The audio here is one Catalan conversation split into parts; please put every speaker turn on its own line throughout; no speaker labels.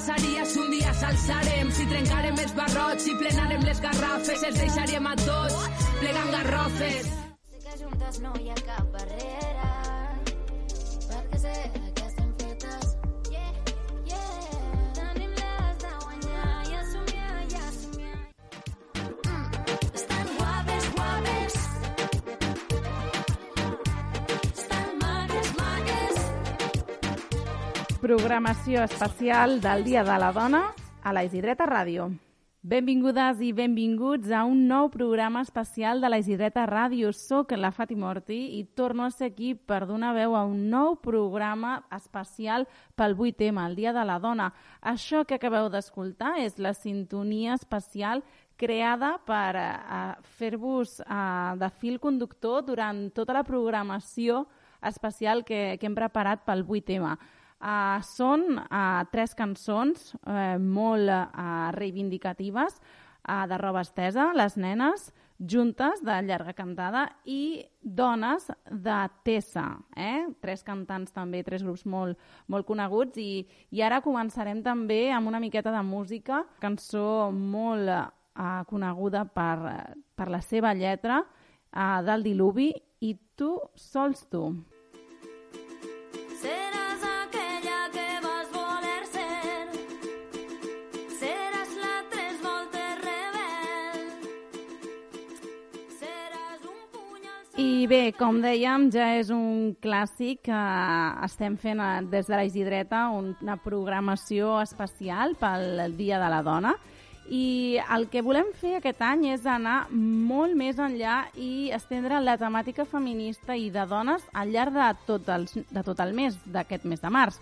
passaria si un dia s'alçarem, si trencarem els barrots, si plenarem les garrafes, els deixaríem a tots plegant garrofes.
Sé que juntes no hi ha cap barrera,
Programació especial del Dia de la Dona a la Isidreta Ràdio. Benvingudes i benvinguts a un nou programa especial de la Isidreta Ràdio. Soc la Fàtima Ortí i torno a ser aquí per donar veu a un nou programa especial pel 8M, el Dia de la Dona. Això que acabeu d'escoltar és la sintonia especial creada per uh, fer-vos uh, de fil conductor durant tota la programació especial que, que hem preparat pel 8M. Uh, són uh, tres cançons uh, molt uh, reivindicatives uh, de roba estesa, Les nenes, Juntes, de llarga cantada, i Dones, de Tessa. Eh? Tres cantants també, tres grups molt, molt coneguts. I, I ara començarem també amb una miqueta de música, cançó molt uh, coneguda per, per la seva lletra, uh, del Diluvi, i Tu sols tu. I bé, com dèiem, ja és un clàssic que estem fent eh, des de la Isidreta una programació especial pel Dia de la Dona i el que volem fer aquest any és anar molt més enllà i estendre la temàtica feminista i de dones al llarg de tot, els, de tot el mes, d'aquest mes de març.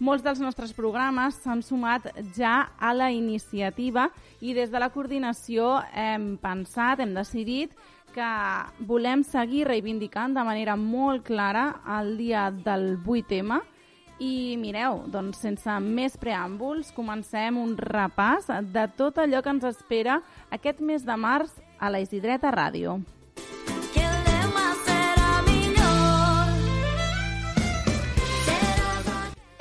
Molts dels nostres programes s'han sumat ja a la iniciativa i des de la coordinació hem pensat, hem decidit que volem seguir reivindicant de manera molt clara el dia del 8M i mireu, doncs sense més preàmbuls, comencem un repàs de tot allò que ens espera aquest mes de març a la Isidreta Ràdio.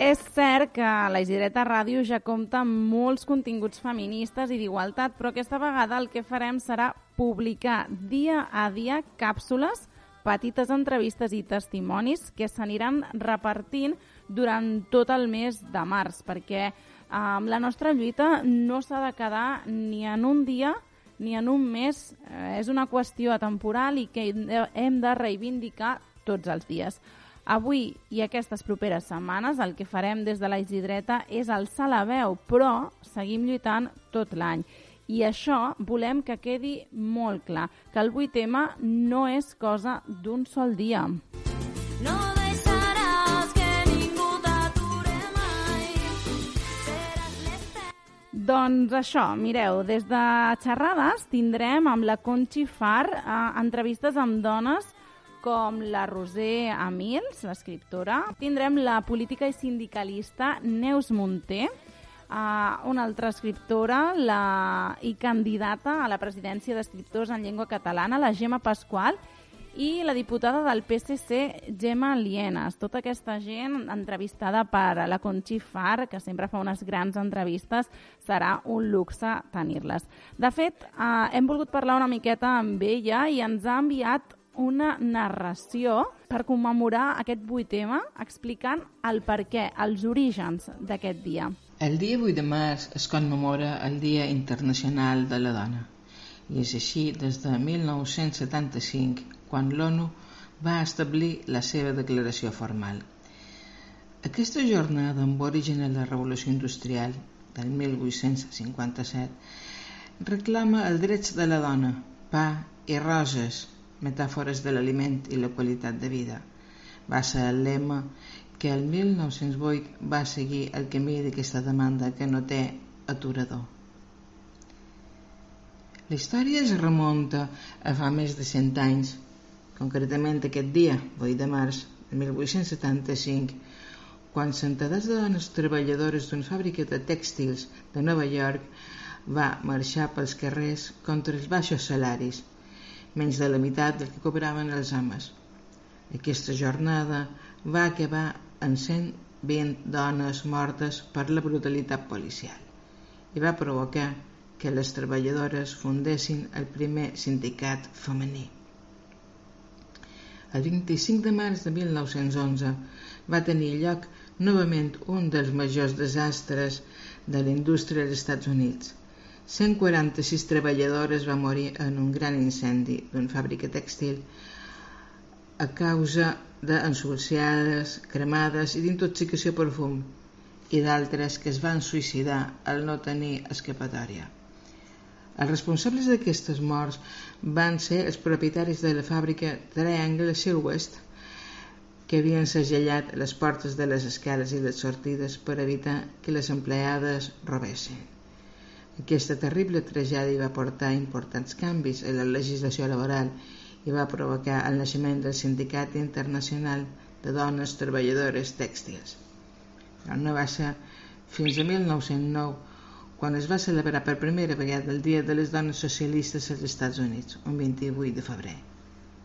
És cert que la Isidreta Ràdio ja compta amb molts continguts feministes i d'igualtat, però aquesta vegada el que farem serà publicar dia a dia càpsules, petites entrevistes i testimonis que s'aniran repartint durant tot el mes de març, perquè eh, la nostra lluita no s'ha de quedar ni en un dia ni en un mes. Eh, és una qüestió atemporal i que hem de reivindicar tots els dies. Avui i aquestes properes setmanes el que farem des de la Isidreta és alçar la veu, però seguim lluitant tot l'any. I això volem que quedi molt clar, que el 8M no és cosa d'un sol dia.
No deixaràs que ningú t'ature mai.
Doncs això, mireu, des de xerrades tindrem amb la Conchi Far eh, entrevistes amb dones com la Roser Amils, l'escriptora. Tindrem la política i sindicalista Neus Munté, uh, una altra escriptora la, i candidata a la presidència d'escriptors en llengua catalana, la Gemma Pasqual, i la diputada del PSC, Gemma Lienas. Tota aquesta gent entrevistada per la Conchi Far, que sempre fa unes grans entrevistes, serà un luxe tenir-les. De fet, eh, hem volgut parlar una miqueta amb ella i ens ha enviat una narració per commemorar aquest 8M explicant el per què, els orígens d'aquest dia.
El dia 8 de març es commemora el Dia Internacional de la Dona i és així des de 1975 quan l'ONU va establir la seva declaració formal. Aquesta jornada amb origen en la Revolució Industrial del 1857 reclama els drets de la dona, pa i roses, metàfores de l'aliment i la qualitat de vida. Va ser el lema que el 1908 va seguir el camí d'aquesta demanda que no té aturador. La història es remunta a fa més de 100 anys, concretament aquest dia, 8 de març de 1875, quan centenars de dones treballadores d'una fàbrica de tèxtils de Nova York va marxar pels carrers contra els baixos salaris, menys de la meitat del que cobraven els homes. Aquesta jornada va acabar en 100 20 dones mortes per la brutalitat policial i va provocar que les treballadores fundessin el primer sindicat femení. El 25 de març de 1911 va tenir lloc novament un dels majors desastres de la indústria dels Estats Units. 146 treballadores van morir en un gran incendi d'una fàbrica textil a causa d'ensulciades, cremades i d'intoxicació per fum i d'altres que es van suïcidar al no tenir escapatòria. Els responsables d'aquestes morts van ser els propietaris de la fàbrica Triangle West que havien segellat les portes de les escales i les sortides per evitar que les empleades robessin. Aquesta terrible tragèdia va portar importants canvis en la legislació laboral i va provocar el naixement del Sindicat Internacional de Dones Treballadores Tèxtils. Però no va ser fins a 1909 quan es va celebrar per primera vegada el Dia de les Dones Socialistes als Estats Units, un 28 de febrer.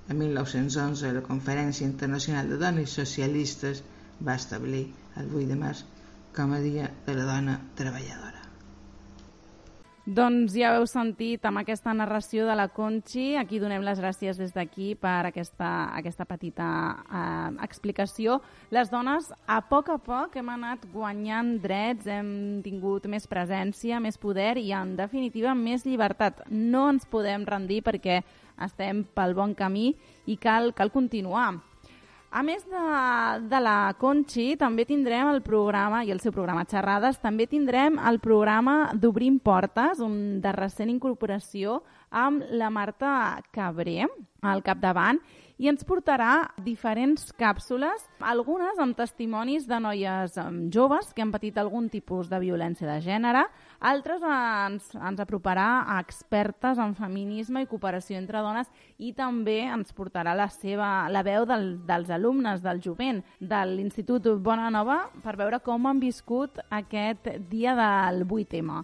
En 1911, la Conferència Internacional de Dones Socialistes va establir el 8 de març com a Dia de la Dona Treballadora.
Doncs ja heu sentit amb aquesta narració de la Conchi. Aquí donem les gràcies des d'aquí per aquesta, aquesta petita eh, explicació. Les dones, a poc a poc, hem anat guanyant drets, hem tingut més presència, més poder i, en definitiva, més llibertat. No ens podem rendir perquè estem pel bon camí i cal, cal continuar. A més de, de la Conchi, també tindrem el programa, i el seu programa Xerrades, també tindrem el programa d'Obrim Portes, un de recent incorporació amb la Marta Cabré al capdavant, i ens portarà diferents càpsules, algunes amb testimonis de noies joves que han patit algun tipus de violència de gènere, altres ens, ens aproparà a expertes en feminisme i cooperació entre dones i també ens portarà la seva la veu del, dels alumnes del jovent de l'Institut Bona Nova per veure com han viscut aquest dia del 8M.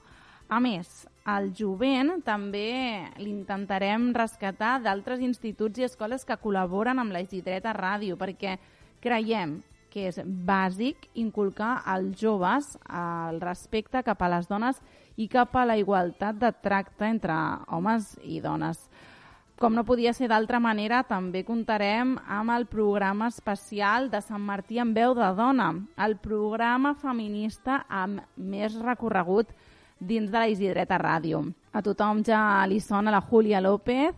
A més, al jovent també l'intentarem rescatar d'altres instituts i escoles que col·laboren amb la Isidreta Ràdio, perquè creiem que és bàsic inculcar als joves el respecte cap a les dones i cap a la igualtat de tracte entre homes i dones. Com no podia ser d'altra manera, també comptarem amb el programa especial de Sant Martí en veu de dona, el programa feminista amb més recorregut dins de la Isidreta Ràdio. A tothom ja li sona la Júlia López,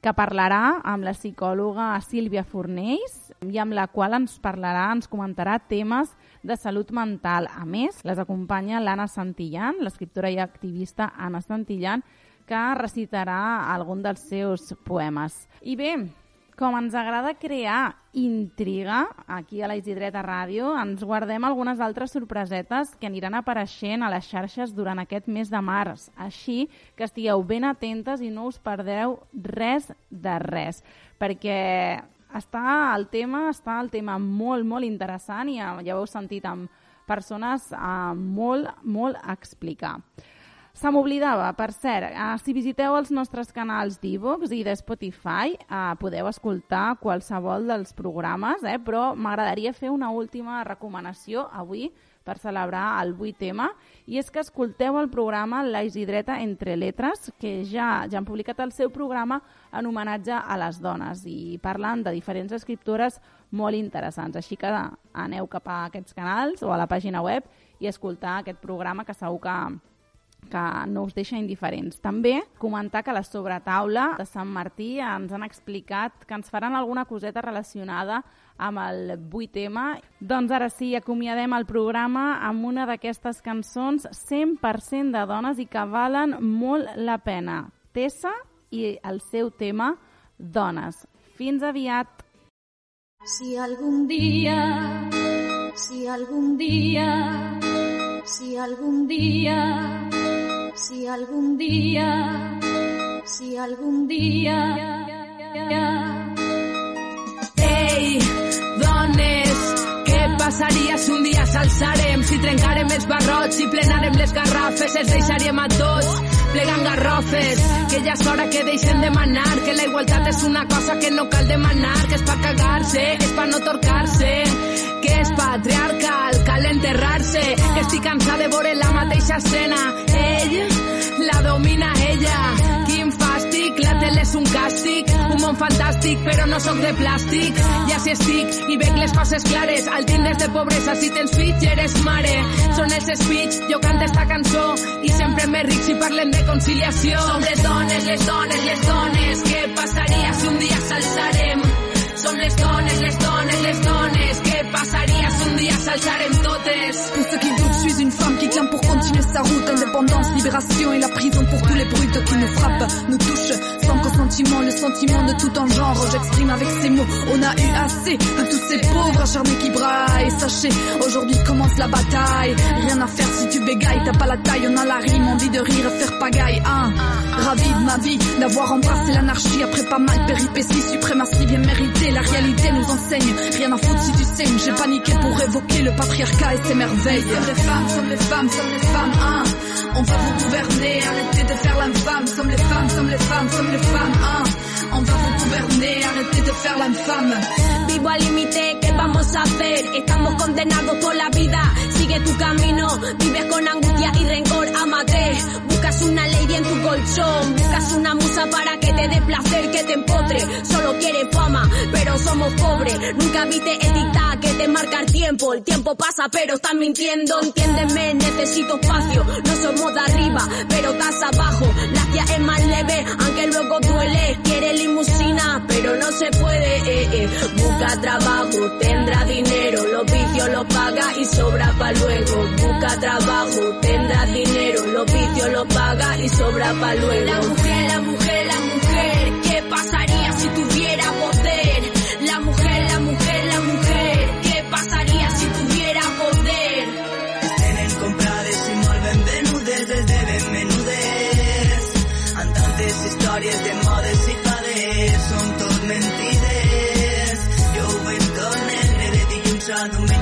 que parlarà amb la psicòloga Sílvia Fornells i amb la qual ens parlarà, ens comentarà temes de salut mental. A més, les acompanya l'Anna Santillan, l'escriptora i activista Anna Santillan, que recitarà algun dels seus poemes. I bé, com ens agrada crear intriga aquí a la Isidreta Ràdio, ens guardem algunes altres sorpresetes que aniran apareixent a les xarxes durant aquest mes de març. Així que estigueu ben atentes i no us perdeu res de res, perquè està el tema, està el tema molt, molt interessant i ja ho heu sentit amb persones a molt, molt a explicar. Se m'oblidava, per cert, eh, si visiteu els nostres canals d'Ivox i de Spotify, eh, podeu escoltar qualsevol dels programes, eh, però m'agradaria fer una última recomanació avui per celebrar el 8M, i és que escolteu el programa La Isidreta entre letres, que ja, ja han publicat el seu programa en homenatge a les dones i parlant de diferents escriptores molt interessants. Així que aneu cap a aquests canals o a la pàgina web i escoltar aquest programa que segur que que no us deixa indiferents. També comentar que la sobretaula de Sant Martí ens han explicat que ens faran alguna coseta relacionada amb el 8M. Doncs ara sí, acomiadem el programa amb una d'aquestes cançons 100% de dones i que valen molt la pena. Tessa i el seu tema Dones. Fins aviat!
Si algún día, si algún día, si algún día si algún día, si algún día...
Ei, dones, què passaria si un dia s'alçarem? Si trencarem els barrots, si plenarem les garrafes, els deixaríem a tots plegant garrofes, que ja és hora que deixen de manar, que la igualtat és una cosa que no cal demanar, que és per cagar-se, és per no torcar-se, és patriarcal, cal Estic cansada de veure la mateixa escena. Ell la domina ella. Quin fàstic, la tele és un càstig. Un món fantàstic, però no sóc de plàstic. Ja si estic i veig les coses clares. Al tindres de pobresa, si tens fills, eres mare. Són els speech, jo canto esta cançó i sempre més ric si parlen de conciliació. Som les dones, les dones, les dones. Què passaria si un dia s'alçarem? Som les dones, les dones, les dones. Totes?
Pour ceux qui doutent, je suis une femme qui clame pour continuer sa route. Indépendance, libération et la prison pour tous les brutes qui nous frappent, nous touchent. Sans consentiment, le sentiment de tout en genre. J'exprime avec ces mots. On a eu assez de tous ces pauvres acharnés qui braillent. Sachez, aujourd'hui commence la bataille. Rien à faire si tu bégayes, t'as pas la taille, on a la rime, envie de rire, faire pagaille. Hein. Ravi de ma vie, d'avoir embrassé l'anarchie après pas mal de péripéties, suprématie bien méritée. La réalité nous enseigne, J'ai paniqué pour évoquer le patriarcat et ses merveilles. Sommes les femmes, sommes les femmes, sommes les femmes, hein. On va vous gouverner, arrêtez de faire l'infâme. Sommes les femmes, sommes les femmes, sommes les femmes, hein. On va vous gouverner, arrêtez de faire l'infâme.
Vivo al límite, ¿qué vamos a hacer? Estamos condenados por la vida. Sigue tu camino, vives con angustia y rencor, amate. Buscas una ley en tu colchón, buscas una musa para que te dé placer, que te empotre. Solo quieres somos pobres. Nunca viste el dictado que te marca el tiempo. El tiempo pasa, pero estás mintiendo. Entiéndeme, necesito espacio. No somos de arriba, pero estás abajo. La tía es más leve, aunque luego duele. Quiere limusina, pero no se puede. Eh, eh. Busca trabajo, tendrá dinero. Los vicios los paga y sobra pa' luego. Busca trabajo, tendrá dinero. Los vicios los paga y sobra pa' luego. La mujer, la mujer, la mujer.
De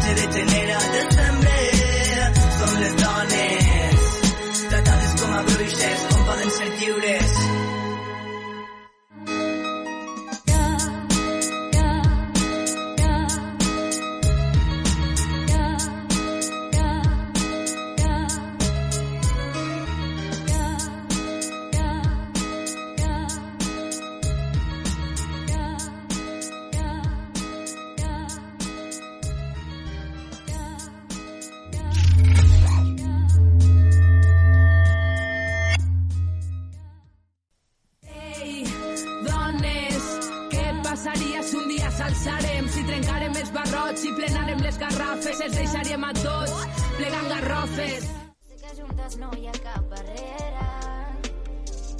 Juntes no hi ha cap barrera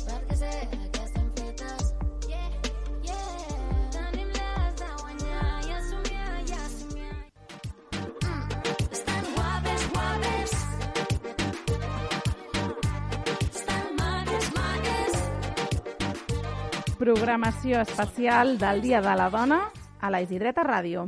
perquè sé que estem fetes yeah, yeah. tenim les de guanyar i assomiar i assomiar mm. estan guapes, guapes estan maques, maques
Programació especial del Dia de la Dona a la Isidreta Ràdio.